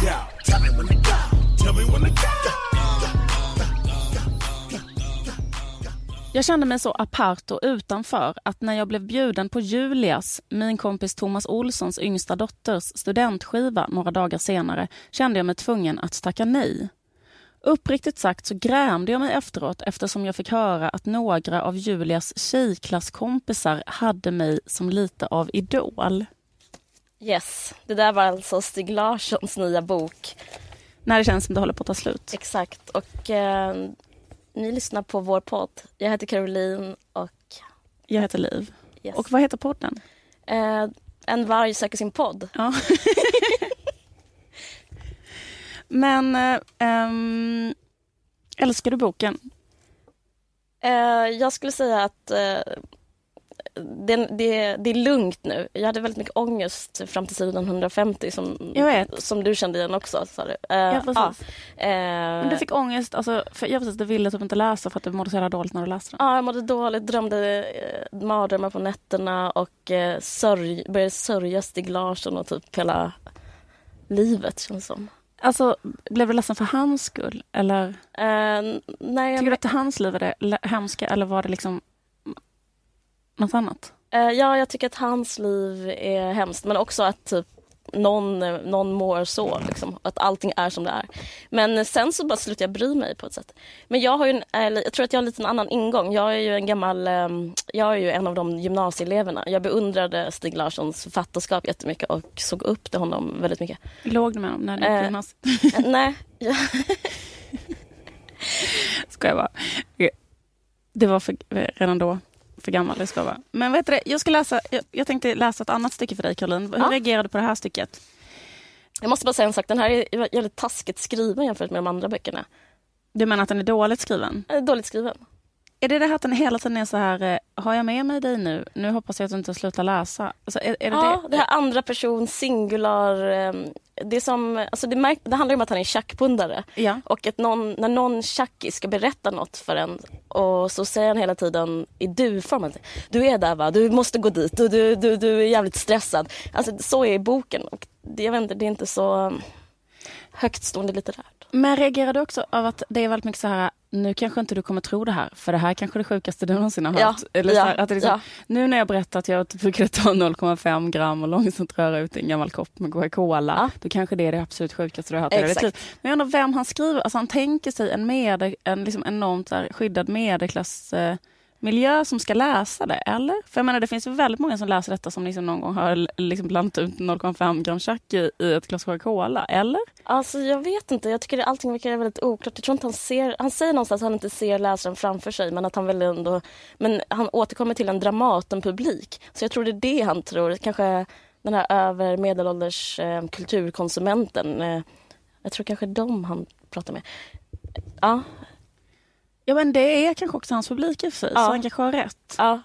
Tell me when to go. Tell me when to go. Jag kände mig så apart och utanför att när jag blev bjuden på Julias, min kompis Thomas Olssons yngsta dotters studentskiva några dagar senare kände jag mig tvungen att tacka nej. Uppriktigt sagt så grämde jag mig efteråt eftersom jag fick höra att några av Julias tjejklasskompisar hade mig som lite av idol. Yes, det där var alltså Stig Larssons nya bok. När det känns som det håller på att ta slut. Exakt. Och eh, ni lyssnar på vår podd. Jag heter Caroline och... Jag heter Liv. Yes. Och vad heter podden? Eh, en varg söker sin podd. Ja. Men eh, älskar du boken? Eh, jag skulle säga att eh, det, det, det är lugnt nu. Jag hade väldigt mycket ångest fram till sidan 150 som, som du kände igen också. Sa du. Eh, Ja, precis. ja. Eh, Men du fick ångest, alltså, för jag precis, du ville typ inte läsa för att du mådde så jävla dåligt när du läste den. Ja, jag mådde dåligt, drömde eh, mardrömmar på nätterna och eh, sörj, började sörja Stig Larsson och typ hela livet känns som. Alltså, blev du ledsen för hans skull? Eller Eh, nej, tycker du att hans liv är det hemska eller var det liksom något annat? eh, ja, jag tycker att hans liv är hemskt men också att typ någon, någon mår så, liksom, att allting är som det är. Men sen så bara slutade jag bry mig på ett sätt. Men jag har en, jag tror att jag har en annan ingång. Jag är ju en gammal, eh, jag är ju en av de gymnasieeleverna. Jag beundrade Stig Larssons författarskap jättemycket och såg upp till honom väldigt mycket. Låg du med honom när du gick Eh. gymnasiet? Eh, nej, jag, Ska jag bara. Det var för, redan då för gammal, det ska jag vara. Men vet du det, jag ska läsa, jag, jag tänkte läsa ett annat stycke för dig Caroline. Hur Ja. reagerade du på det här stycket? jag måste bara säga en sak, den här är väldigt taskigt skriven jämfört med de andra böckerna. Du menar att den är dåligt skriven? Eh, Dåligt skriven. Är det det här att den hela tiden är så här, eh, har jag med mig dig nu? Nu hoppas jag att du inte slutar läsa. Alltså, är, är det Ja, det? det här andra person, singular. eh, Det, som, alltså det, märk, det handlar om att han är tjackpundare. Ja. Och att någon, när någon tjackis ska berätta något för en och så säger han hela tiden i du-form. Du är där va, du måste gå dit, du, du, du, du är jävligt stressad. Alltså så är boken och det, jag vet inte, det är inte så högtstående litterärt. Men reagerar du också av att det är väldigt mycket så här, nu kanske inte du kommer tro det här, för det här kanske är det sjukaste du någonsin har hört. Ja, Eller så ja, här, att det så, ja. Nu när jag berättar att jag brukade ta 0,5 gram och långsamt röra ut en gammal kopp med Coca-Cola, Ja. då kanske det är det absolut sjukaste du har hört i ditt liv. Men jag undrar vem han skriver, alltså han tänker sig en, med, en liksom enormt så här, skyddad medelklass eh, miljö som ska läsa det, eller? För jag menar det finns väldigt många som läser detta som liksom någon gång har liksom blandat ut 0,5 gram tjack i, i ett glas Coca-Cola, eller? Alltså jag vet inte, jag tycker att allting verkar väldigt oklart. Jag tror inte han ser, han säger någonstans att han inte ser läsaren framför sig men att han väl ändå, men han återkommer till en Dramaten-publik. Så jag tror det är det han tror, kanske den här över medelålders eh, kulturkonsumenten. Eh, jag tror kanske de han pratar med. Ja, Ja men det är kanske också hans publik i och för sig, Ja. så han kanske har rätt. ja.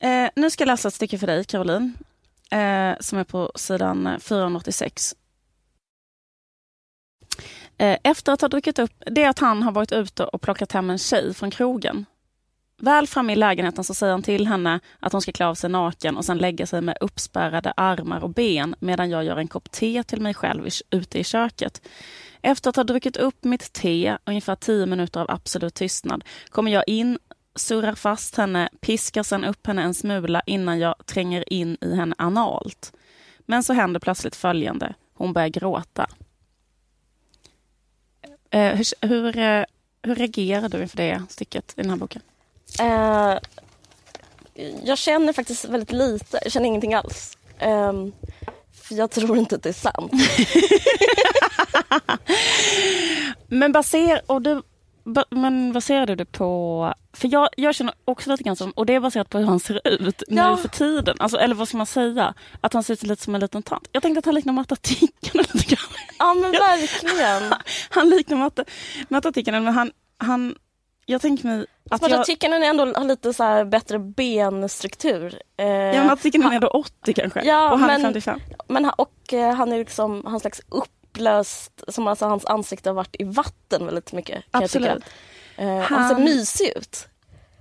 Eh, nu ska jag läsa ett stycke för dig, Caroline, eh, som är på sidan eh, 486. Eh, efter att ha druckit upp, det är att han har varit ute och plockat hem en tjej från krogen. Väl framme i lägenheten så säger han till henne att hon ska klä av sig naken och sen lägga sig med uppspärrade armar och ben medan jag gör en kopp te till mig själv ute i köket. Efter att ha druckit upp mitt te, ungefär tio minuter av absolut tystnad, kommer jag in, surrar fast henne, piskar sen upp henne en smula innan jag tränger in i henne analt. Men så händer plötsligt följande. Hon börjar gråta. Eh, hur, hur, eh, hur reagerar du inför det stycket i den här boken? Eh, jag känner faktiskt väldigt lite, jag känner ingenting alls. Ehm, för jag tror inte att det är sant. Men, baser, och du, ba, men baserar du på... För jag, jag känner också lite grann som, och det är baserat på hur han ser ut Ja. nu för tiden. Alltså, eller vad ska man säga? Att han ser ut lite som en liten tant. Jag tänkte att han liknar Matta Tikkanen lite grann. Ja men verkligen. Han liknar Matta Tikkanen, men han, han... Jag tänker mig att Smarta jag... Är ändå har lite så bättre benstruktur. Eh, Ja, men Matta Tikkanen är ändå 80 kanske. Ja, och han men- är 55. men han, och eh, han är liksom han slags upplöst, som alltså hans ansikte har varit i vatten väldigt mycket. Absolut. Eh, han... ser Han- mysig ut.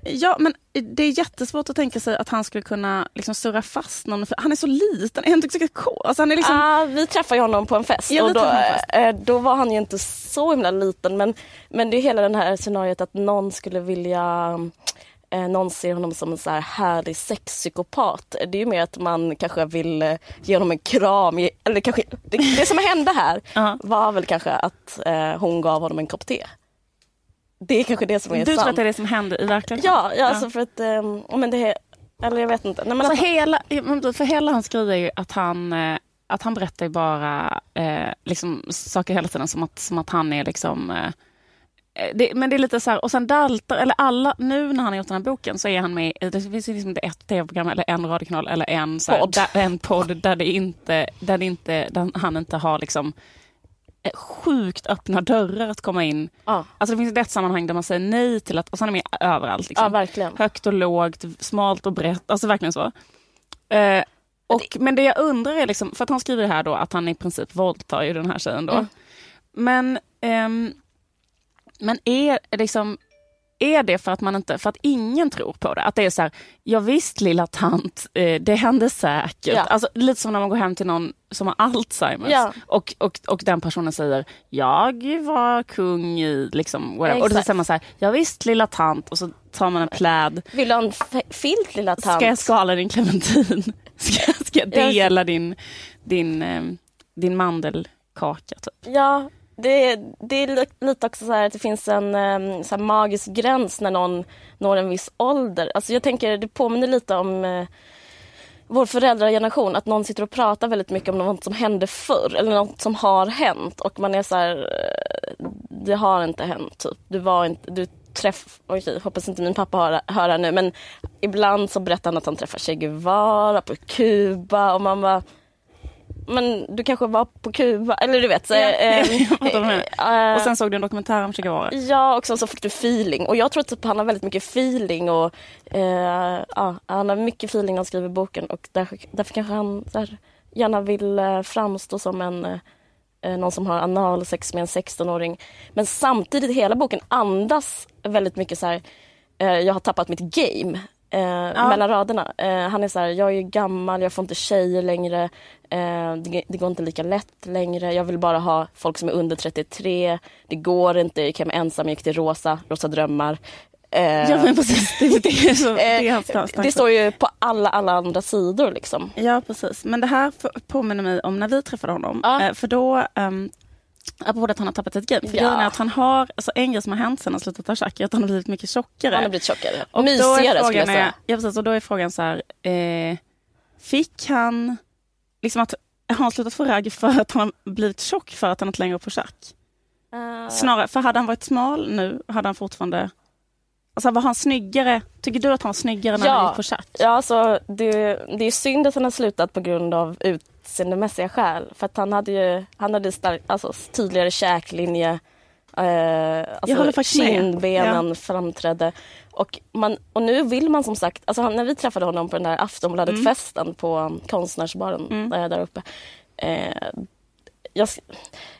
Ja, men det är jättesvårt att tänka sig att han skulle kunna liksom surra fast någon. För han är så liten, är han inte så? Alltså, han är liksom... Ah, vi träffade ju honom på en fest Ja, och då, en eh, då var han ju inte så himla liten men, men det är hela det här scenariot att någon skulle vilja eh, någon ser honom som en så här härlig sexpsykopat. Det är ju mer att man kanske vill eh, ge honom en kram. Eller kanske, det, det som hände här Ja. var väl kanske att eh, hon gav honom en kopp te. Det är kanske det som är Du tror sant. att det är det som händer i verkligheten? Ja, ja, alltså för att, eh, men det är, eller jag vet inte. Nej, men Alltså hela, för hela hans grej är ju att han, eh, att han berättar ju bara eh, liksom, saker hela tiden som att, som att han är liksom eh, eh, det, men det är lite så här, och sen daltar, eller alla, nu när han har gjort den här boken så är han med i, det finns liksom ett tv-program eller en radiokanal eller en, Podd. Där, en podd där det inte, där det inte, där han inte har liksom sjukt öppna dörrar att komma in. ja, Alltså det finns ett sammanhang där man säger nej till att, och sen är med överallt. Liksom ja, verkligen. högt och lågt, smalt och brett, alltså verkligen så. Eh, och, men det jag undrar är, liksom, för att han skriver här då att han i princip våldtar ju den här tjejen då. Mm. Men, ehm, men är, liksom, är det för att man inte, för att ingen tror på det? Att det är så här, ja visst lilla tant, eh, det hände säkert. Ja. Alltså, lite som när man går hem till någon som har Alzheimers Ja. och, och, och den personen säger, jag var kung i liksom, whatever. Och då Exakt. säger man så här, ja visst lilla tant och så tar man en pläd Vill du ha en filt lilla tant? Ska jag skala din clementin? Ska, ska jag dela din, din, eh, din mandelkaka? Typ? Ja, det, det är lite också så här att det finns en ehm, så här magisk gräns när någon når en viss ålder. Alltså jag tänker, det påminner lite om eh, vår föräldrageneration, att någon sitter och pratar väldigt mycket om något som hände förr eller något som har hänt och man är så här, eh, det har inte hänt typ. Du var inte, du träff, oj, hoppas inte min pappa hör, hör här nu men ibland så berättar han att han träffar Che Guevara på Kuba och man bara men du kanske var på Kuba, eller du vet. Så, Ja, du menar. eh, Och sen såg du en dokumentär om Che Guevara. Ja, och sen så fick du feeling. Och jag tror att typ han har väldigt mycket feeling och eh, ja, han har mycket feeling när han skriver boken och därför, därför kanske han där, gärna vill eh, framstå som en eh, någon som har analsex med en 16-åring. Men samtidigt, hela boken andas väldigt mycket så här, eh, jag har tappat mitt game. Eh, Mellan raderna. Eh, han är så här, jag är gammal, jag får inte tjejer längre. Eh, det, det går inte lika lätt längre. Jag vill bara ha folk som är under 33. Det går inte, jag gick hem ensam, jag gick till Rosa, Rosa drömmar. Eh, Ja men precis, det, det är så. Det, är eh, det står ju på alla, alla andra sidor liksom. Ja precis, men det här påminner mig om när vi träffade honom. Ja. Eh, för då, um, apropå att han har tappat ett game, för Ja. att han har, alltså en grej som har hänt sen han slutat ta tjack är att han har blivit mycket tjockare. Han har blivit tjockare. Och Mysigare skulle jag säga. Är, ja, precis, och då är frågan så här, eh, fick han, liksom att, har han slutat få ragg för att han har blivit tjock för att han inte längre får tjack? Eh, Snarare, för hade han varit smal nu hade han fortfarande, alltså var han snyggare, tycker du att han var snyggare när Ja. han gick på tjack? Ja, alltså, det, det är synd att han har slutat på grund av utseendemässiga skäl. För att han hade ju han hade stark, alltså, tydligare käklinje. Eh, alltså, kindbenen framträdde. Och, man, och nu vill man som sagt, alltså, när vi träffade honom på den där Aftonbladet-festen på um, Konstnärsbaren Mm. eh, där uppe. Eh, jag,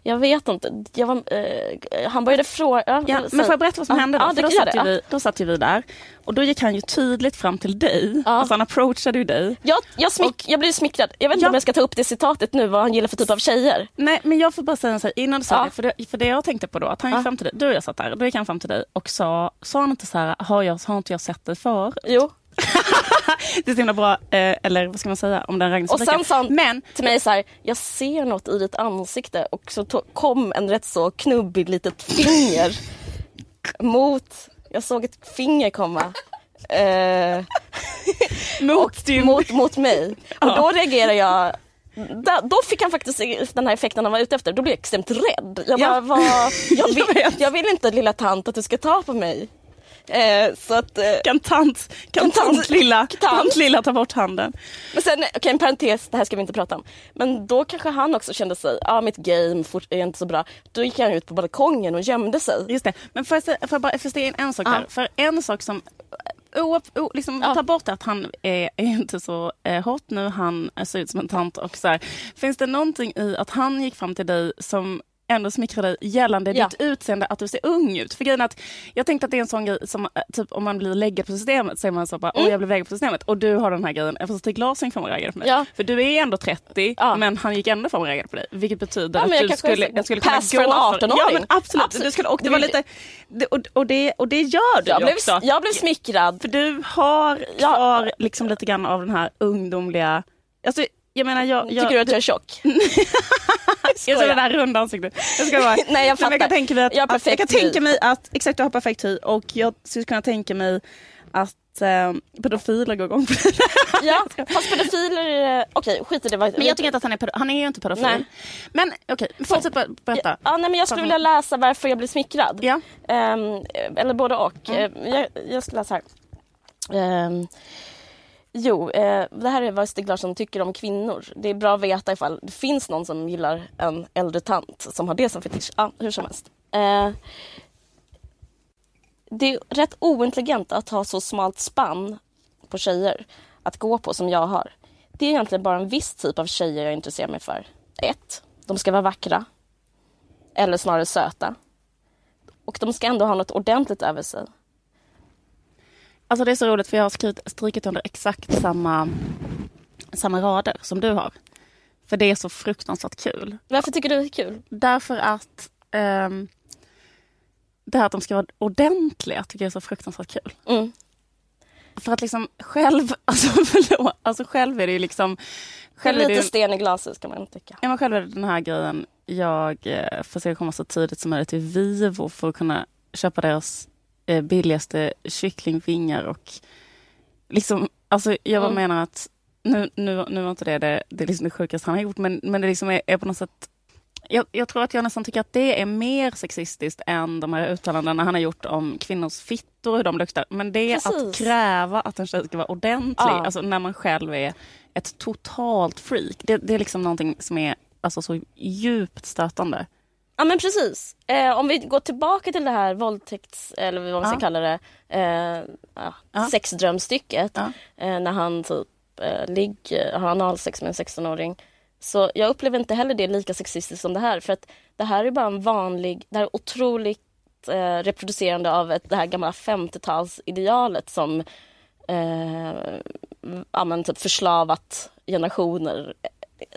jag vet inte. Jag var, eh, han började fråga... Ja, men får jag berätta vad som Ja, hände då? ja, då, satt det. vi, då satt ju vi där och då gick han ju tydligt fram till dig. Ja. Alltså han approachade ju dig. Jag, jag, smick, jag blir smickrad. Jag vet inte Ja. om jag ska ta upp det citatet nu, vad han gillar för typ av tjejer. Nej men jag får bara säga så här, innan du sa Ja. det, för det, för det jag tänkte på då, att han gick fram till dig, du och jag satt där, då gick han fram till dig och sa, sa han inte så här, har, jag, har inte jag sett dig för? Jo. Det är så himla bra, eh, eller vad ska man säga, om den Och sen sa han Men, till mig så här, jag ser något i ditt ansikte och så kom en rätt så knubbig litet finger mot, jag såg ett finger komma. Eh, mot din... mot, mot mig. Och Ja. då reagerar jag da- då fick han faktiskt den här effekten han var ute efter. Då blev jag extremt rädd. Jag, bara, Ja. vad, jag, Jag vill, vet. jag vill inte lilla tant att du ska ta på mig. Eh, så att, eh, Kan tant, kan tant- tant lilla, tant. lilla ta bort handen? Men sen, okej en parentes, det här ska vi inte prata om. Men då kanske han också kände sig, ja ah, mitt game fort- är inte så bra. Då gick han ut på balkongen och gömde sig. Just det. Men får jag, säga- får jag bara förstå in en sak Ja. här? För en sak som... O, o, liksom, Ja. Ta bort att han är, är inte så eh, hot nu, han ser ut som en tant och så här. Finns det någonting i att han gick fram till dig som ändå smickra dig gällande Ja. ditt utseende, att du ser ung ut. För grejen att jag tänkte att det är en sån grej som, eh, typ om man blir läggad på systemet, så är man så bara, Mm. åh jag blir läggad på systemet. Och du har den här grejen, eftersom Stig Larsson kommer reagera på mig. Ja. För du är ändå 30, Ja. men han gick ändå fram och reagerade på dig. Vilket betyder Ja, att du skulle, jag skulle kunna för en gå 18-åring. Ja men absolut. Absolut. Du skulle, och, det var lite, det- och, och, det, och det gör du Jag ju blev, också. jag blev smickrad. För du har kvar liksom lite grann av den här ungdomliga... Alltså, jag menar, jag... jag Tycker du att jag är tjock? jag ser det där runda ansiktet. Jag ska bara, Nej, jag men jag kan fattar. tänka mig att, Jag att, jag kan tänka mig att, exakt du har perfekt hy och jag skulle kunna tänka mig att eh, pedofiler går igång på det. Ja, fast pedofiler... Okej, skit i det. Men jag tycker inte att han är pedofil. Han är ju inte pedofil. Nej. Men okej, fortsätt ber- berätta. Ja, nej, men jag skulle vilja läsa varför jag blev smickrad. Ja. Ehm, eller både och. Mm. Ehm, jag, jag ska läsa här. Ehm, jo, eh, det här är vad Stig Larsson tycker om kvinnor. Det är bra att veta ifall det finns någon som gillar en äldre tant som har det som fetisch. Ja, hur som helst. Eh, det är rätt ointelligent att ha så smalt spann på tjejer att gå på som jag har. Det är egentligen bara en viss typ av tjejer jag intresserar mig för. Ett, de ska vara vackra. Eller snarare söta. Och de ska ändå ha något ordentligt över sig. Alltså det är så roligt för jag har skrivit, strykit under exakt samma, samma rader som du har. För det är så fruktansvärt kul. Varför tycker du det är kul? Därför att ehm, det här att de ska vara ordentliga tycker jag är så fruktansvärt kul. Mm. För att liksom själv, alltså förlåt, alltså själv är det ju liksom... Själv är det Lite sten i glaset kan man tycka. ja, men själv är det den här grejen, jag eh, försöker komma så tidigt som möjligt till Vivo för att kunna köpa deras eh, billigaste kycklingvingar och liksom, alltså jag Mm. menar att nu, nu, nu var inte det det, det, är liksom det sjukaste han har gjort, men, men det liksom är, är på något sätt jag, jag tror att jag nästan tycker att det är mer sexistiskt än de här uttalandena han har gjort om kvinnors fittor och hur de luktar. Men det är att kräva att en tjej ska vara ordentlig, Ja. alltså när man själv är ett totalt freak. Det, det är liksom någonting som är alltså, så djupt stötande. Ja men precis. Eh, om vi går tillbaka till det här våldtäkts, eller vad man ska Ja. kalla det, eh, ja, sexdrömstycket. Ja. Eh, när han typ eh, ligger, har analsex med en 16-åring. Så jag upplever inte heller det lika sexistiskt som det här. För att det här är bara en vanlig, det här är otroligt eh, reproducerande av ett, det här gamla 50-talsidealet som eh, ja, men typ förslavat generationer.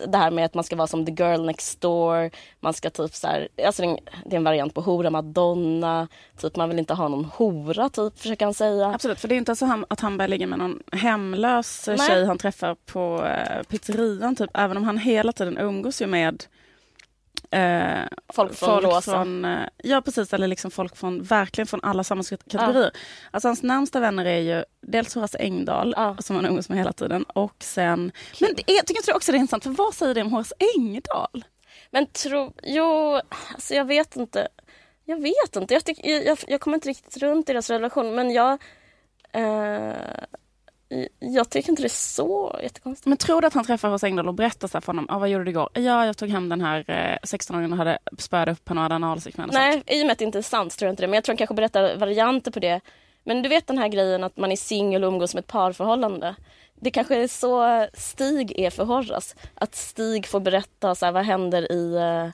Det här med att man ska vara som the girl next door. Man ska typ så här, alltså det är en- variant på hora madonna. Typ man vill inte ha någon hora typ försöker han säga. Absolut, för det är inte så att han börjar ligga med någon hemlös Nej. tjej han träffar på eh, pizzerian, typ, även om han hela tiden umgås ju med eh, Folk från folk från, eh, ja precis, eller liksom folk från, verkligen från alla samhällskategorier. Alltså hans närmsta vänner är ju dels Horace Engdahl, Ja. som han umgås med hela tiden, och sen, men det är, jag tycker det också det är intressant, för vad säger det om Horace Engdahl? Men tro, jo, alltså jag vet inte. Jag vet inte. Jag, tycker, jag, jag, jag kommer inte riktigt runt deras relation men jag eh, jag tycker inte det är så jättekonstigt. Men tror du att han träffar Horace Engdahl och berättar så här för honom, ah, vad gjorde du igår? Ja, jag tog hem den här eh, 16-åringen och hade spöat upp henne och hade analsex med och sånt." Nej, i och med att det inte är sant tror jag inte det. Men jag tror han kanske berättar varianter på det. Men du vet den här grejen att man är singel och umgås med ett parförhållande. Det kanske är så Stig är för Horace. Att Stig får berätta så här, vad händer i eh,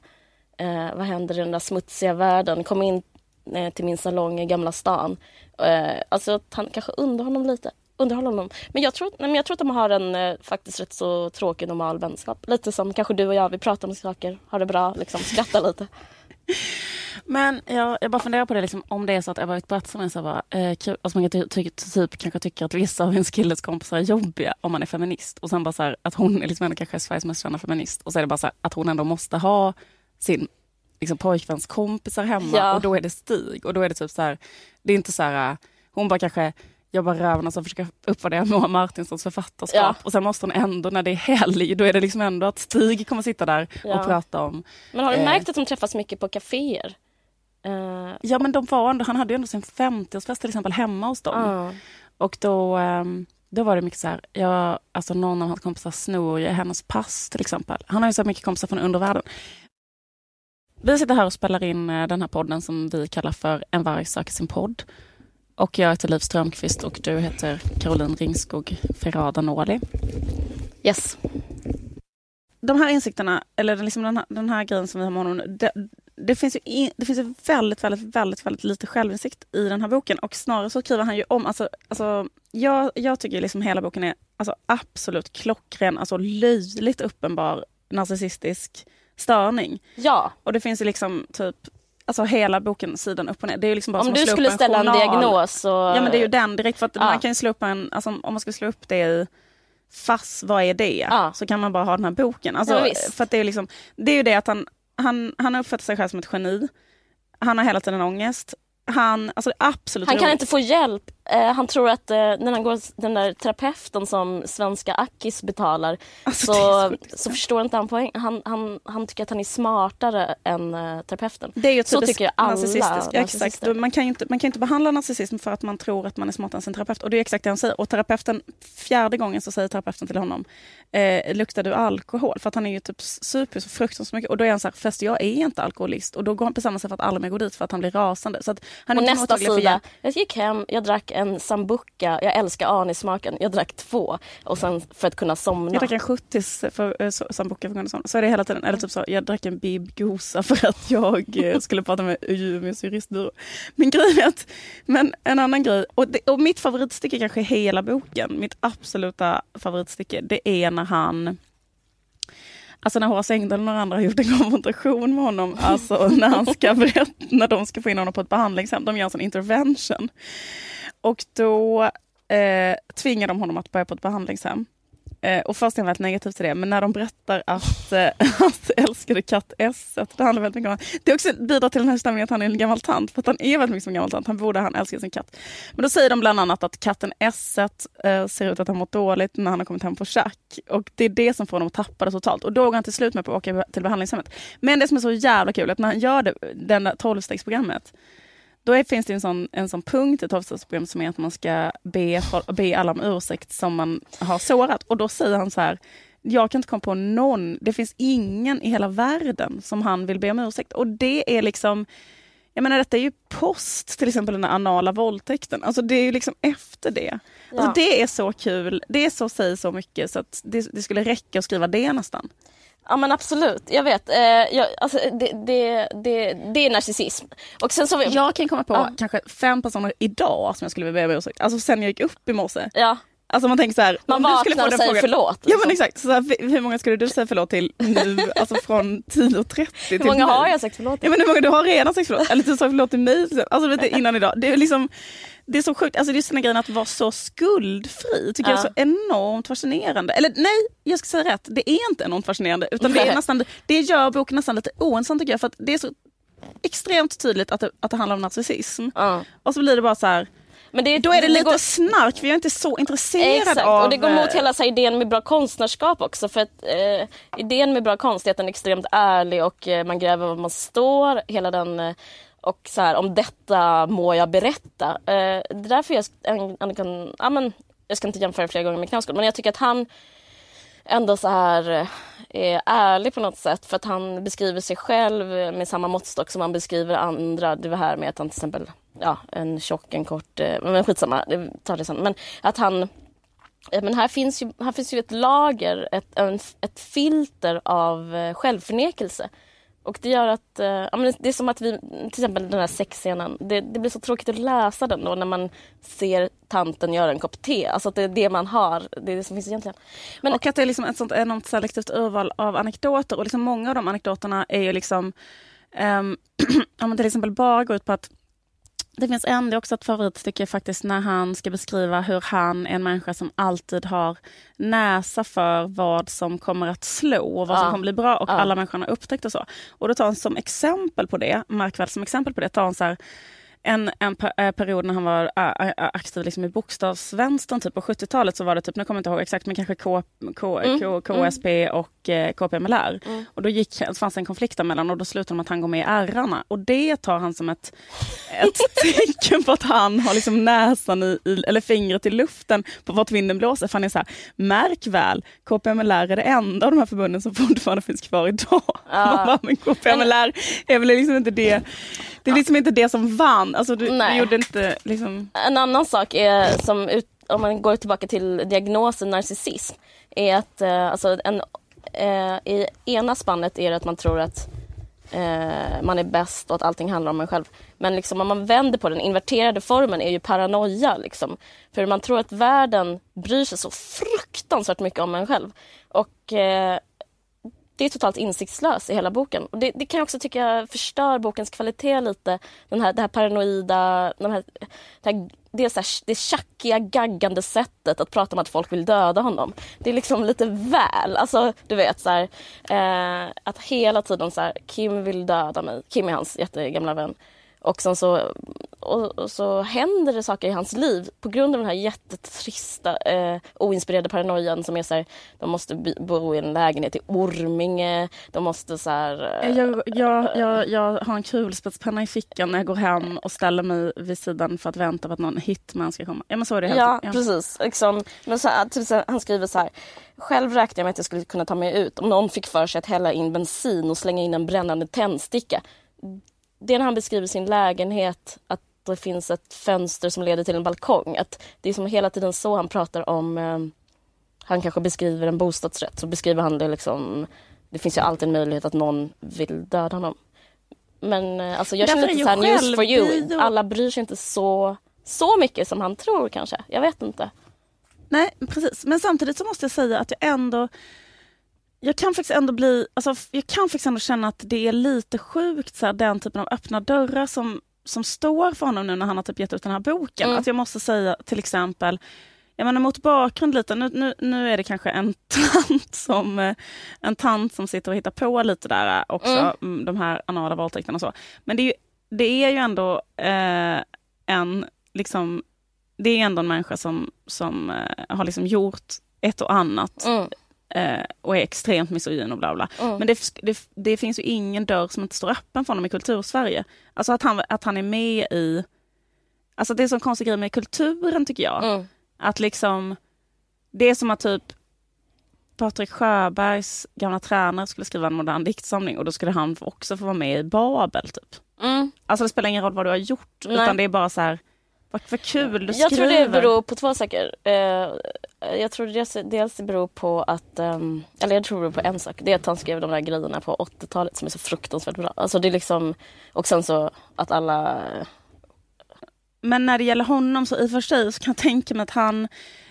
eh, vad händer i den där smutsiga världen. Kom in eh, till min salong i Gamla stan. Eh, alltså att han kanske undrar honom lite. Underhåller honom. Men jag, tror, nej, men jag tror att de har en eh, faktiskt rätt så tråkig normal vänskap. Lite som kanske du och jag, vi pratar om saker, har det bra, liksom skrattar lite. Men jag, jag bara funderar på det, liksom, om det är så att Ebba Witt-Bratt som är så bara, eh, kul, alltså man kan ty, ty, typ kanske tycker att vissa av ens killes kompisar är jobbiga om man är feminist. Och sen bara så här, att hon är liksom ändå kanske är Sveriges mest kända feminist. Och så är det bara så här, att hon ändå måste ha sin liksom, pojkväns kompisar hemma Ja. och då är det Stig. Och då är det typ så här, det är inte så här, hon bara kanske jobbar röven och så försöker uppvärdera Moa Martinssons författarskap. Ja. Och sen måste hon ändå, när det är helg, då är det liksom ändå att Stig kommer sitta där Ja. och prata om Men har du Eh. märkt att de träffas mycket på kaféer? Eh, Ja men de var ändå, han hade ju ändå sin 50-årsfest till exempel hemma hos dem. ja. Och då, ehm, då var det mycket så här, ja, alltså någon av hans kompisar snor hennes pass till exempel. Han har ju så mycket kompisar från undervärlden. Vi sitter här och spelar in eh, den här podden som vi kallar för En varg söker sin podd. Och jag heter Liv Strömqvist och du heter Caroline Ringskog Ferrada Nåli. Yes. De här insikterna, eller liksom den, här, den här grejen som vi har med honom, det, det finns ju in, det finns ju väldigt, väldigt, väldigt, väldigt lite självinsikt i den här boken och snarare så skriver han ju om, alltså, alltså jag, jag tycker liksom hela boken är alltså, absolut klockren, alltså löjligt uppenbar narcissistisk störning. Ja. Och det finns ju liksom typ Alltså hela boken sidan upp och ner. Det är liksom bara Om du skulle en ställa en journal. diagnos så... Ja men det är ju den direkt för att Ja. man kan ju slå upp en, alltså om man ska slå upp det i FASS, vad är det? Ja. Så kan man bara ha den här boken. Alltså, Ja, för det är liksom, det är ju det att han, han, han uppfattar sig själv som ett geni. Han har hela tiden ångest. Han, alltså absolut Han kan roligt- inte få hjälp. Eh, han tror att eh, när han går den där terapeuten som svenska Akis betalar Alltså, så, så så, förstår inte han poäng. Han, han, han tycker att han är smartare än eh, terapeuten. Det är ju Så tycker alla narcissistiskt. Ja, exakt. narcissister. Man kan, ju inte, man kan inte behandla narcissism för att man tror att man är smartare än sin terapeut. Och det är exakt det han säger. Och terapeuten, fjärde gången så säger terapeuten till honom, eh, luktar du alkohol? För att han är ju typ super så fruktansvärt mycket. Och då är han så här, fast jag är inte alkoholist. Och då går han bestämmer sig för att aldrig mer gå dit för att han blir rasande. Så att han är Och nästa sida, jag gick hem, jag drack en sambuca, jag älskar anismaken, jag drack två och sen för att kunna somna. Jag drack en 70 för, eh, så- sambuca för att kunna Så är det hela tiden. Eller typ så, jag drack en Bib Gosa för att jag eh, skulle prata med Umeås juristbyrå. Men grejen är att, men en annan grej, och, det, och mitt favoritstycke kanske i hela boken, mitt absoluta favoritstycke, det är när han Alltså när Horace Engdahl och några andra har gjort en konfrontation med honom, alltså när, han ska berätta, när de ska få in honom på ett behandlingshem, de gör en sån intervention. Och då eh, tvingar de honom att börja på ett behandlingshem. Eh, och först är han väldigt negativ till det, men när de berättar att eh, hans älskade katt Esset, det handlar väldigt mycket om Det också bidrar till den här stämningen att han är en gammal tant, för att han är väldigt mycket som en gammal tant. Han borde han älskar sin katt. Men då säger de bland annat att katten Esset eh, ser ut att ha mått dåligt när han har kommit hem på schack. Och det är det som får honom att tappa det totalt. Och då går han till slut med på att åka till behandlingshemmet. Men det som är så jävla kul är att när han gör det, den där tolvstegsprogrammet, då finns det en sån, en sån punkt i tolvstegsprogrammet som är att man ska be, be alla om ursäkt som man har sårat. Och då säger han så här, jag kan inte komma på någon, det finns ingen i hela världen som han vill be om ursäkt. Och det är liksom, jag menar detta är ju post till exempel den här anala våldtäkten. Alltså det är ju liksom efter det. Alltså Ja. det är så kul, det är så säger så mycket så att det, det skulle räcka att skriva det nästan. Ja men absolut, jag vet. Eh, jag, alltså, det, det, det, det är narcissism. Och sen så... vi- Jag kan komma på Ja. kanske fem personer idag som jag skulle vilja be om ursäkt. Alltså sen jag gick upp i morse. Ja, Alltså man tänker så här, man om du skulle få och den säger frågan- förlåt. Ja men liksom. exakt, så här, hur- många skulle du säga förlåt till nu? Alltså från 10.30 till Hur många nu? har jag sagt förlåt till? Ja men hur många du har redan sagt förlåt? Eller du sa förlåt till mig. Alltså vet du, innan idag. Det är liksom det är så sjukt, alltså det är såna grejen att vara så skuldfri tycker jag är Ja. så enormt fascinerande. Eller nej, jag ska säga rätt, det är inte enormt fascinerande utan det är nästan, det gör boken nästan lite ointressant tycker jag för att det är så extremt tydligt att det, att det handlar om narcissism. Ja. Och så blir det bara så här, Men det, då är det, lite går, snark, jag är inte så intresserad Exakt, av... och det går mot eh, hela så idén med bra konstnärskap också. För att eh, idén med bra konst är att den är extremt ärlig och eh, man gräver var man står. Hela den, eh, och så här, om detta må jag berätta. Eh, det är därför jag, en- en kan, ja, men, jag ska inte jämföra flera gånger med Knausgård, men jag tycker att han ändå så här eh, är ärlig på något sätt för att han beskriver sig själv med samma måttstock som han beskriver andra. Det var här med att han till exempel, ja en tjock, en kort, eh, men skitsamma, det tar det sen. Men att han Men här finns ju, här finns ju ett lager, ett, ett filter av eh, självförnekelse. Och det gör att, eh, ja, men det är som att vi, till exempel den här sexscenen, det, det blir så tråkigt att läsa den då när man ser tanten göra en kopp te. Alltså att det är det man har, det är det som finns egentligen. Men och att det är liksom ett sånt enormt selektivt urval av anekdoter och liksom många av de anekdoterna är ju liksom um, om man till exempel bara går ut på att det finns en, det är också ett favoritstycke faktiskt när han ska beskriva hur han är en människa som alltid har näsa för vad som kommer att slå och vad som Ja. kommer bli bra och Ja. alla människor har upptäckt och så. Och då tar han som exempel på det, märk väl som exempel på det, tar han så här en, en eh, period när han var ä, ä, aktiv liksom i bokstavsvänstern typ på 70-talet så var det typ, nu kommer jag inte ihåg exakt men kanske K, K, Mm, K, KSP och eh, KPMLR. Och då gick, det fanns en konflikt däremellan och då slutade de med att han går med i ärrarna. Och det tar han som ett, ett tecken på att han har liksom näsan i, i, eller fingret i luften på vart vinden blåser. För han är så här, märk väl, KPMLR är det enda av de här förbunden som fortfarande finns kvar idag. Bara, men KPMLR är väl liksom inte det, det är liksom inte det som vann. Alltså du, du gjorde inte liksom... En annan sak är, som ut, om man går tillbaka till diagnosen narcissism, är att eh, alltså en, eh, i ena spannet är det att man tror att eh, man är bäst och att allting handlar om en själv. Men liksom, om man vänder på den inverterade formen är ju paranoia. Liksom. För man tror att världen bryr sig så fruktansvärt mycket om en själv. Och eh, det är totalt insiktslöst i hela boken. Och det, det kan jag också tycka förstör bokens kvalitet lite. Den här, det här paranoida, de här, det, här, det, är så här, det tjackiga, gaggande sättet att prata om att folk vill döda honom. Det är liksom lite väl. Alltså, du vet, så här, eh, att hela tiden så här, Kim vill döda mig. Kim är hans jättegamla vän. Och sen så, och, och så händer det saker i hans liv på grund av den här jättetrista, eh, oinspirerade paranoian som är så här, de måste bo i en lägenhet i Orminge, de måste så här... Eh, jag, jag, jag, jag har en kulspetspenna i fickan när jag går hem och ställer mig vid sidan för att vänta på att någon hitman ska komma. Ja men så är det helt Ja, ja. precis. Liksom, men så, typ så, han skriver så här, själv räknade jag med att jag skulle kunna ta mig ut om någon fick för sig att hälla in bensin och slänga in en brännande tändsticka det är när han beskriver sin lägenhet, att det finns ett fönster som leder till en balkong. Att det är som hela tiden så han pratar om, eh, han kanske beskriver en bostadsrätt, så beskriver han det liksom, det finns ju alltid en möjlighet att någon vill döda honom. Men eh, alltså jag känner lite såhär, news for you, alla bryr sig inte så, så mycket som han tror kanske. Jag vet inte. Nej precis, men samtidigt så måste jag säga att jag ändå jag kan faktiskt ändå bli, alltså, jag kan faktiskt ändå känna att det är lite sjukt så här, den typen av öppna dörrar som, som står för honom nu när han har typ gett ut den här boken. Mm. Att jag måste säga till exempel, jag menar mot bakgrund lite, nu, nu, nu är det kanske en tant, som, eh, en tant som sitter och hittar på lite där eh, också, mm. mm. de här anala våldtäkterna och så. Men det är ju, det är ju ändå eh, en, liksom, det är ändå en människa som, som eh, har liksom gjort ett och annat mm eh, och är extremt misogyn och bla bla. Mm. Men det, det, det, finns ju ingen dörr som inte står öppen för honom i kultursverige. Alltså att han, att han är med i, alltså det är en konstig grej med kulturen tycker jag. Mm. Att liksom, det är som att typ Patrik Sjöbergs gamla tränare skulle skriva en modern diktsamling och då skulle han också få vara med i Babel typ. Mm. Alltså det spelar ingen roll vad du har gjort Nej. utan det är bara så här vad, vad kul du skriver. Jag tror det beror på två saker. Uh, jag tror dels, dels det beror på att, um, eller jag tror det beror på en sak. Det är att han skrev de där grejerna på 80-talet som är så fruktansvärt bra. Alltså det är liksom, och sen så att alla... Men när det gäller honom så i och för sig så kan jag tänka mig att han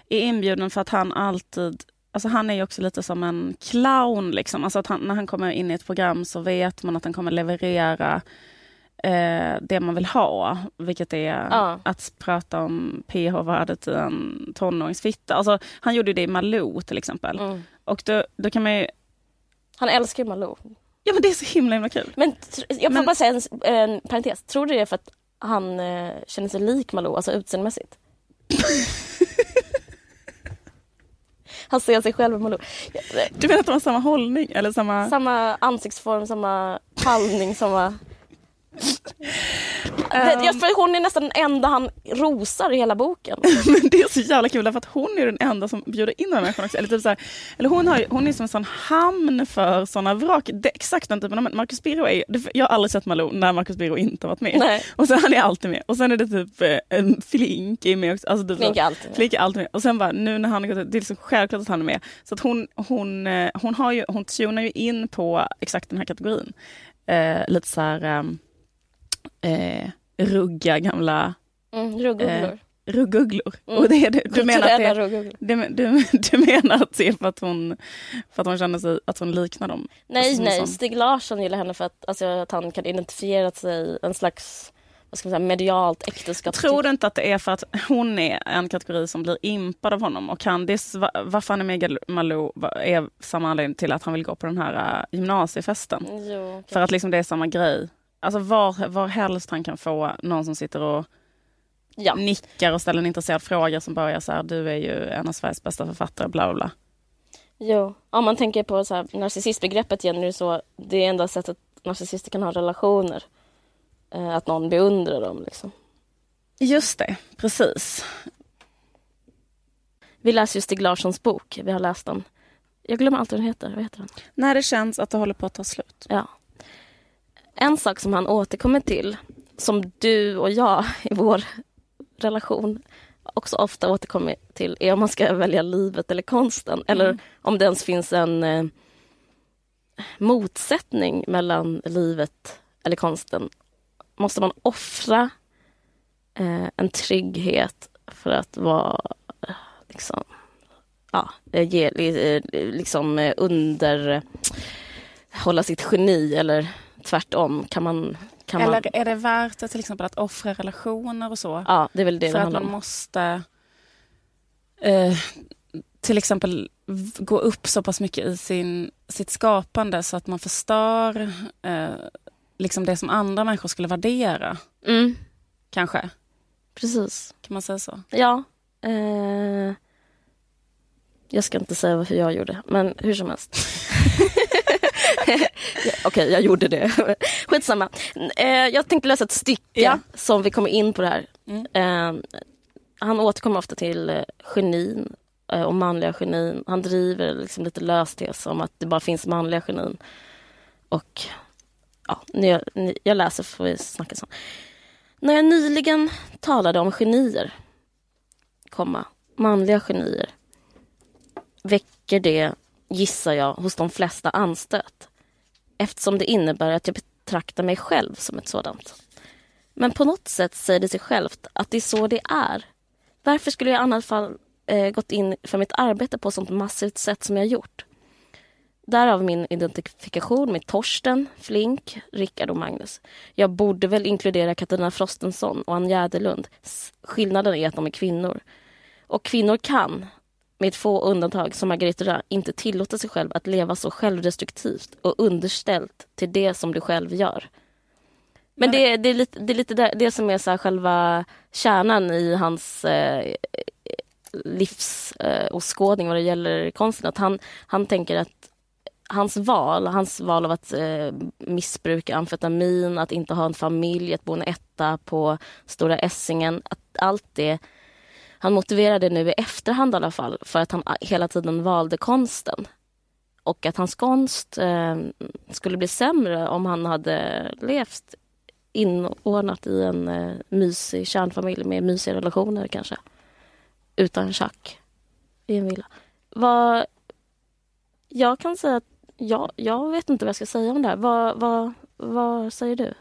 är inbjuden för att han alltid Alltså han är ju också lite som en clown. Liksom. Alltså att han, när han kommer in i ett program så vet man att han kommer leverera eh, det man vill ha, vilket är ja. att prata om pH-värdet i en tonåringsfitta. Alltså, han gjorde det i Malou till exempel. Mm. Och då, då kan man ju... Han älskar Malou. Ja men det är så himla himla kul. Men jag får men... bara säga en, en parentes. Tror du det är för att han eh, känner sig lik Malou, alltså utseendemässigt? Han ser sig själv i Malou. Du menar att de har samma hållning? Eller samma... Samma ansiktsform, samma pallning, samma... Um, för hon är nästan den enda han rosar i hela boken. men det är så jävla kul för att hon är den enda som bjuder in de här människorna också. Eller, typ så här, eller hon, har, hon är som en sån hamn för såna vrak. Det, exakt den typen av Marcus Birro är Jag har aldrig sett Malou när Marcus Birro inte varit med. Nej. Och sen han är alltid med. Och sen är det typ eh, Flink är med också. Alltså, typ, Flink är alltid med. Flink är alltid med. Och sen bara nu när han det är liksom självklart att han är med. Så att hon, hon, eh, hon, har ju, hon tunar ju in på exakt den här kategorin. Eh, lite så här um, eh, rugga gamla mm, ruggugglor. Eh, ruggugglor. Mm. Och det är det, du, menar att det, det, du, du menar att det är för att hon, för att hon känner sig att hon liknar dem? Nej, alltså, nej. Stig Larsson gillar henne för att, alltså, att han kan identifiera sig en slags vad ska man säga, medialt äktenskap. Tror du inte att det är för att hon är en kategori som blir impad av honom? Och Candice, varför han är med Malou är samma anledning till att han vill gå på den här uh, gymnasiefesten. Jo, okay. För att liksom det är samma grej alltså var, var helst han kan få någon som sitter och ja. nickar och ställer en intresserad fråga som börjar så här, du är ju en av Sveriges bästa författare, bla bla. Jo, om man tänker på så här, narcissistbegreppet igen, så, det är enda sättet narcissister kan ha relationer. Eh, att någon beundrar dem. Liksom. Just det, precis. Vi läser ju Stig Larssons bok, vi har läst den. Jag glömmer alltid vad den heter. Vad heter den? När det känns att det håller på att ta slut. Ja. En sak som han återkommer till, som du och jag i vår relation också ofta återkommer till, är om man ska välja livet eller konsten. Mm. Eller om det ens finns en, eh, motsättning mellan livet eller konsten. Måste man offra eh, en trygghet för att vara liksom, ja, eh, ge, eh, liksom eh, under hålla sitt geni eller tvärtom? Kan man, kan Eller man, är det värt det till exempel att offra relationer och så? ja, det är väl det för det att man om. måste eh, till exempel gå upp så pass mycket i sin, sitt skapande så att man förstör eh, liksom det som andra människor skulle värdera. Mm, Kanske, precis. kan man säga så? Ja. Eh, jag ska inte säga hur jag gjorde, men hur som helst. Okej, jag gjorde det. Skitsamma. Eh, jag tänkte läsa ett stycke Ja. som vi kommer in på det här. Mm. Eh, han återkommer ofta till eh, genin eh, och manliga genin. Han driver liksom lite lös tes om att det bara finns manliga genin. Och ja, jag, jag läser får vi snacka sen. När jag nyligen talade om genier, komma, manliga genier, väcker det, gissar jag, hos de flesta anstöt. Eftersom det innebär att jag betraktar mig själv som ett sådant. Men på något sätt säger det sig självt att det är så det är. Varför skulle jag i annat fall eh, gått in för mitt arbete på ett sånt massivt sätt som jag gjort? Därav min identifikation med Torsten, Flink, Rickard och Magnus. Jag borde väl inkludera Katarina Frostenson och Ann Jäderlund. Skillnaden är att de är kvinnor. Och kvinnor kan, med få undantag som Margareta inte tillåta sig själv att leva så självdestruktivt och underställt till det som du själv gör. Men det, det är lite, det, är lite det, det som är så här själva kärnan i hans eh, livsåskådning eh, vad det gäller konsten. Att han, han tänker att hans val, hans val av att eh, missbruka amfetamin, att inte ha en familj, att bo en etta på Stora Essingen, att allt det han motiverar det nu i efterhand i alla fall för att han hela tiden valde konsten. Och att hans konst eh, skulle bli sämre om han hade levt inordnat i en eh, mysig kärnfamilj med mysiga relationer kanske. Utan tjack i en villa. Vad, jag kan säga att jag, jag vet inte vad jag ska säga om det här. Vad, vad, vad säger du?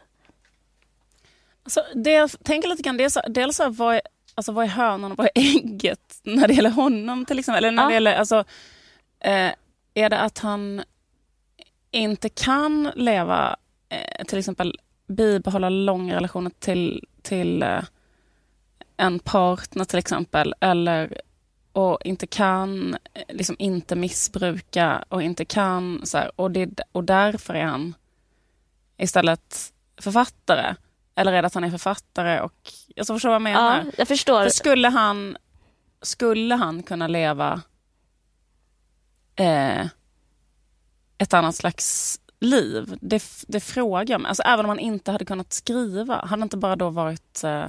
Alltså, det jag tänker lite grann, det är dels vad, är, alltså, vad är hönan och vad är ägget när det gäller honom till exempel? Eller när Ja. det gäller, alltså, eh, är det att han inte kan leva, eh, till exempel bibehålla långa relationer till, till eh, en partner till exempel, eller och inte kan, eh, liksom inte missbruka och inte kan, så här, och, det, och därför är han istället författare. Eller är det att han är författare och, jag så förstår vad jag menar. Ja, jag förstår. För skulle han, skulle han kunna leva eh, ett annat slags liv? Det, det frågar jag mig. Alltså, även om han inte hade kunnat skriva, hade han inte bara då varit eh,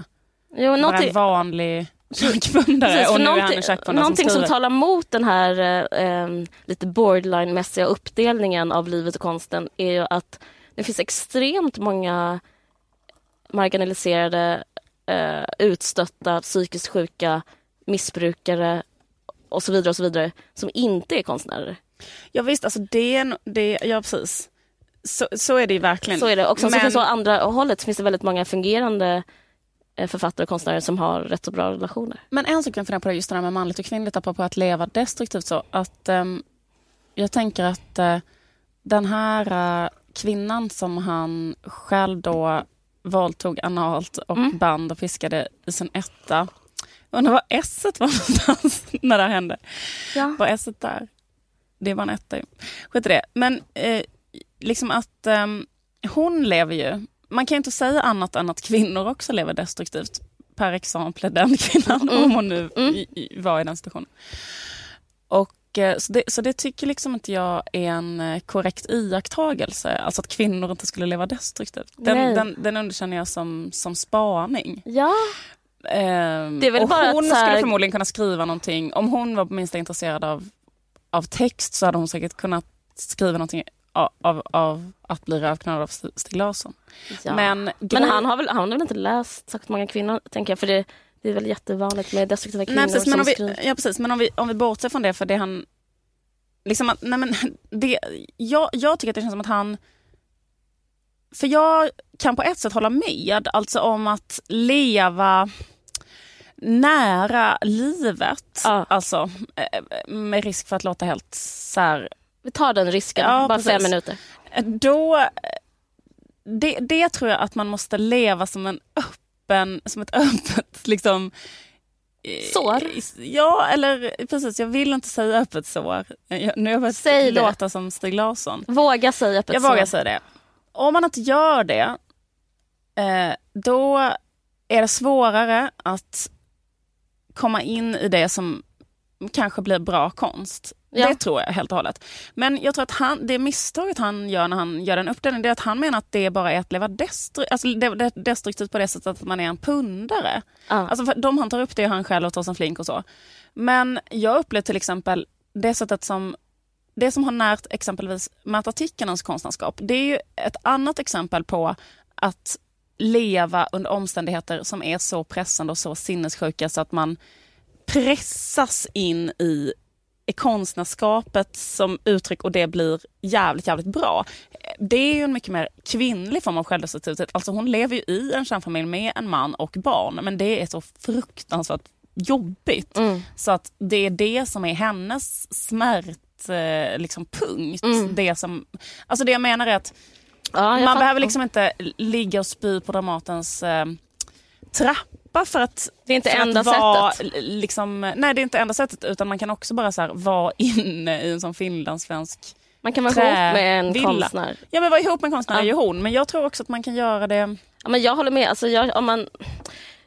Jo, bara en vanlig Och nu är han någonting, en som någonting som skriver. talar mot den här eh, lite borderline-mässiga uppdelningen av livet och konsten är ju att det finns extremt många marginaliserade, eh, utstötta, psykiskt sjuka, missbrukare och så vidare och så vidare som inte är konstnärer. Ja visst, alltså det, det ja precis. Så, så är det ju verkligen. Så är det. Och sen så Men- finns det andra hållet så finns det väldigt många fungerande eh, författare och konstnärer som har rätt så bra relationer. Men en sak jag funderar på just det där med manligt och kvinnligt, apropå att leva destruktivt så. Att, ehm, jag tänker att eh, den här eh, kvinnan som han själv då våldtog analt och Mm. band och piskade i sin etta. Undrar var S var någonstans när det här hände. Ja. Var S där? Det var en etta ju. Skit i det. Men eh, liksom att ehm, hon lever ju, man kan ju inte säga annat än att kvinnor också lever destruktivt. Per exempel den kvinnan, Mm. om hon nu Mm. i, i, var i den situationen. Och, eh, så, det, så det tycker liksom inte jag är en eh, korrekt iakttagelse. Alltså att kvinnor inte skulle leva destruktivt. Den, den, den underkänner jag som, som spaning. Ja, Ehm, Det är väl och bara hon här- skulle förmodligen kunna skriva någonting. Om hon var minst intresserad av, av text så hade hon säkert kunnat skriva någonting av, av, av att bli rövknullad av St- Stig Larsson. ja. Men, Men han har, väl, han har väl inte läst särskilt många kvinnor, tänker jag. För det, det är väl jättevanligt med destruktiva kvinnor Nej, precis, men som om vi, ja, precis, men om vi, om vi bortser från det, för det han... liksom att, nej men, det, jag, jag tycker att det känns som att han... För jag kan på ett sätt hålla med, alltså om att leva nära livet. Ja. Alltså eh, med risk för att låta helt så här, Vi tar den risken, Ja, bara precis. fem minuter. Då, det, det tror jag att man måste leva som en öppen, som ett öppet liksom eh, Sår? Ja, eller precis. Jag vill inte säga öppet sår. Jag, nu har jag börjat låta som Stig Larsson. Våga säga öppet Jag så. vågar säga det. Om man inte gör det, eh, då är det svårare att komma in i det som kanske blir bra konst. Ja. Det tror jag helt och hållet. Men jag tror att han, det misstaget han gör när han gör en uppdelning, det är att han menar att det bara är att leva destru- alltså det, det, destruktivt på det sättet att man är en pundare. Ja. Alltså för de han tar upp det är han själv och Torsten Flink och så. Men jag upplever till exempel det sättet som det som har närt exempelvis Märta Tikkanens konstnärskap, det är ju ett annat exempel på att leva under omständigheter som är så pressande och så sinnessjuka så att man pressas in i konstnärskapet som uttryck och det blir jävligt, jävligt bra. Det är ju en mycket mer kvinnlig form av självdestruktivitet. Alltså hon lever ju i en kärnfamilj med en man och barn men det är så fruktansvärt jobbigt. Mm. Så att det är det som är hennes smärt eh, liksom punkt. Mm. Det, som, alltså det jag menar är att Ja, man behöver liksom inte ligga och spy på Dramatens eh, trappa för att Det är inte enda vara, sättet. Liksom, nej det är inte enda sättet utan man kan också bara så här, vara inne i en sån finlandssvensk Man kan vara ihop med en trävilla. konstnär. Ja men vara ihop med en konstnär Ja. är ju hon men jag tror också att man kan göra det Ja, men jag håller med. Alltså, jag, om man,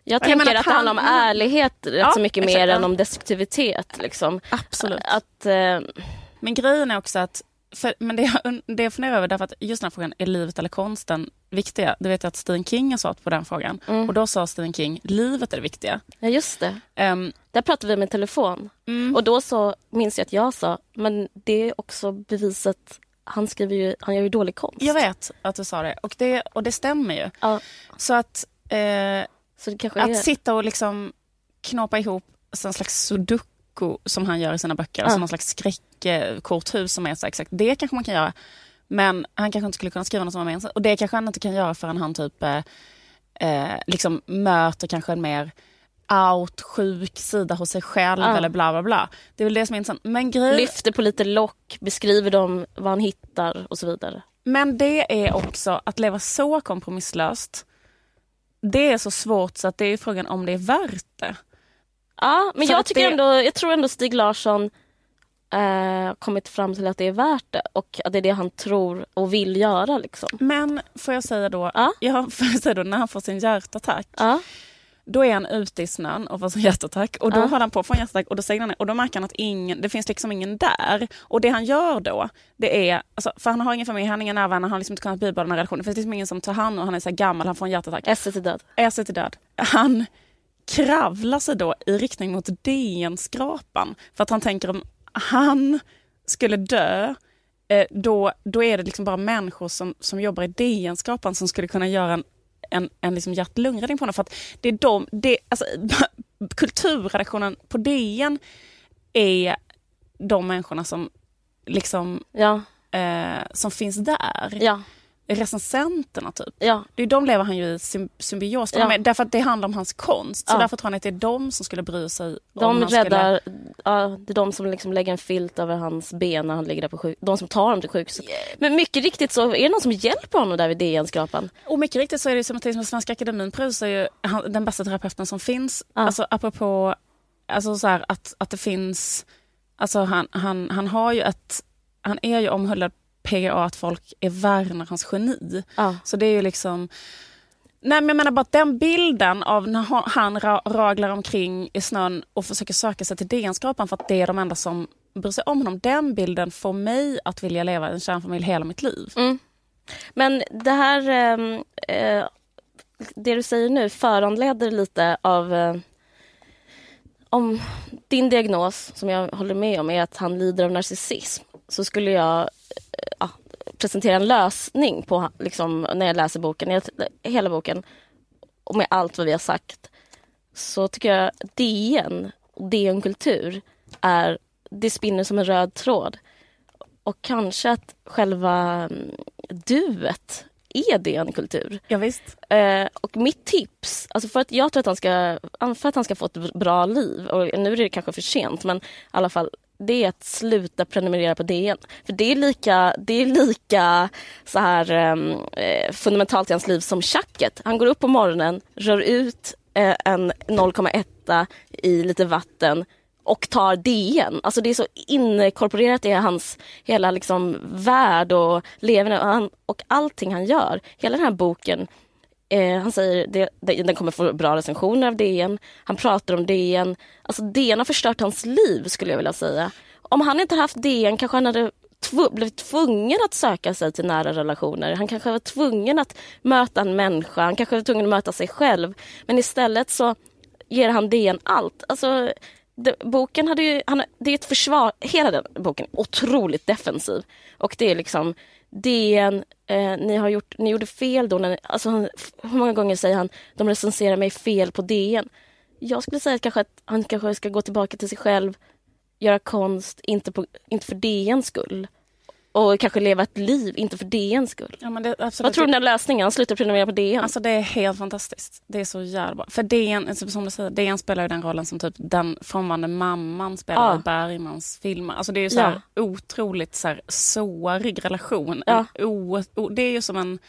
jag tänker menar att att det handlar om ärlighet rätt Ja, så mycket exakt, mer ja. än om destruktivitet. Liksom. Absolut. Att, eh, Men grejen är också att, för, men det jag, det jag funderar över, därför att just den här frågan, är livet eller konsten viktiga? Det vet jag att Stephen King har svarat på den frågan. Mm. Och då sa Stephen King, livet är det viktiga. ja, just det. Ehm, Där pratade vi med telefon. mm, Och då så minns jag att jag sa, men det är också beviset, han skriver ju, han gör ju dålig konst. jag vet att du sa det och det, och det stämmer ju. Ja, Så att, eh, så kanske är... att sitta och liksom knåpa ihop en slags sudoku som han gör i sina böcker, Ja. alltså någon slags skräckkorthus som är så exakt, det kanske man kan göra. Men han kanske inte skulle kunna skriva något som var mer Och det kanske han inte kan göra förrän han typ eh, eh, liksom möter kanske en mer out, sjuk sida hos sig själv Ja. eller bla bla bla. Det är väl det som är intressant. Men, grej, Lyfter på lite lock, beskriver dem, vad han hittar och så vidare. men det är också att leva så kompromisslöst. Det är så svårt så att det är frågan om det är värt det. Ja, men För jag, tycker det- ändå, jag tror ändå Stig Larsson eh, kommit fram till att det är värt det och att det är det han tror och vill göra. Liksom. Men får jag säga då, Ja. ja, får jag säga då när han får sin hjärtattack, Ja. då är han ute i snön och får sin hjärtattack och då Ja. håller han på en hjärtattack och då säger han och då märker han att ingen, det finns liksom ingen där. Och det han gör då, det är, alltså, för han har ingen familj, han har inga nära vänner, han har liksom inte kunnat bibehålla den här relationen. Det finns liksom ingen som tar hand om han är så gammal, han får en hjärtattack. Esset är död. är sig till död. Han kravlar sig då i riktning mot DN-skrapan. För att han tänker om han skulle dö, eh, då, då är det liksom bara människor som, som jobbar i DN-skrapan som skulle kunna göra en, en, en liksom hjärt-lungräddning på honom. För att det är de, det, alltså, kulturredaktionen på DN är de människorna som, liksom, Ja, eh, som finns där. ja, Recensenterna typ. ja. Det är de lever han ju i sym- symbios Ja. med, därför att det handlar om hans konst. Så Ja. därför tror han att det är de som skulle bry sig om De skulle... räddar, ja, det är de som liksom lägger en filt över hans ben när han ligger där på sjuk... De som tar honom till sjukhuset. Men mycket riktigt så är det någon som hjälper honom där vid DN-skrapan. Och mycket riktigt så är det som att Svenska Akademin prisar ju han, den bästa terapeuten som finns. Ja. Alltså apropå alltså så här, att, att det finns... Alltså han, han, han har ju ett... Han är ju omhuldad PGA att folk är värnar hans geni. Ja. Så det är ju liksom... Nej men jag menar bara att den bilden av när han- han ra- raglar omkring i snön och försöker söka sig till DN-skrapan för att det är de enda som bryr sig om honom. Den bilden får mig att vilja leva i en kärnfamilj hela mitt liv. Mm. Men det här, ehm, eh, det du säger nu föranleder lite av eh, om din diagnos, som jag håller med om, är att han lider av narcissism så skulle jag eh, ja, presentera en lösning på liksom, när jag läser boken, jag, hela boken och med allt vad vi har sagt så tycker jag DN och DN Kultur är, det spinner som en röd tråd. och kanske att själva mm, duet är DN-kultur. Ja, visst. Eh, och mitt tips, alltså för att jag tror att han ska, för att han ska få ett bra liv, och nu är det kanske för sent, men i alla fall det är att sluta prenumerera på DN. För det är lika, det är lika så här ehm, eh, fundamentalt i hans liv som tjacket. Han går upp på morgonen, rör ut eh, en 0,1 i lite vatten och tar DN. Alltså det är så inkorporerat i hans hela liksom värld och leverne och, han, och allting han gör. Hela den här boken Eh, han säger det, den kommer få bra recensioner av DN. Han pratar om DN. Alltså DN har förstört hans liv skulle jag vilja säga. Om han inte haft DN kanske han hade tv blivit tvungen att söka sig till nära relationer. Han kanske var tvungen att möta en människa. Han kanske var tvungen att möta sig själv. Men istället så ger han DN allt. Alltså, det, boken hade ju, han, det är ett försvar, hela den boken är otroligt defensiv. Och det är liksom DN, eh, ni, har gjort, ni gjorde fel då. När, alltså han, hur många gånger säger han de recenserar mig fel på DN? Jag skulle säga att, kanske att han kanske ska gå tillbaka till sig själv, göra konst, inte, på, inte för DNs skull och kanske leva ett liv, inte för DNs skull. Ja, men det, absolut. Vad tror du är lösningen? Sluta prenumerera på DN? Alltså det är helt fantastiskt. Det är så jävla bra. För DN, alltså, som du säger, DN spelar ju den rollen som typ den frånvarande mamman spelar ja. i Bergmans filmer. Alltså det är ju så här ja. otroligt så här, sårig relation. Ja. O, o, det är ju som en,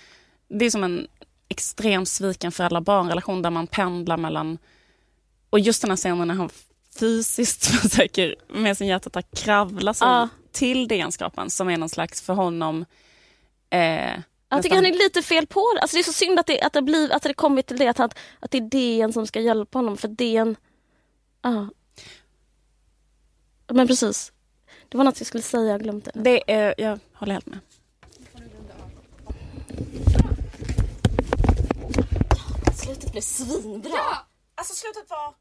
det är som en extremt sviken föräldrar-barn-relation där man pendlar mellan... Och just den här scenen när han fysiskt försöker med sin hjärtattack kravla sig ja till DN-skrapan som är någon slags för honom eh, jag tycker han är lite fel på det. Alltså det är så synd att det, att det, blir, att det kommit till det att, han, att det är DN som ska hjälpa honom för DN... Ja. Men precis. Det var något jag skulle säga, jag glömde det. det är, jag håller helt med. Slutet blev svinbra. Ja! Alltså slutet var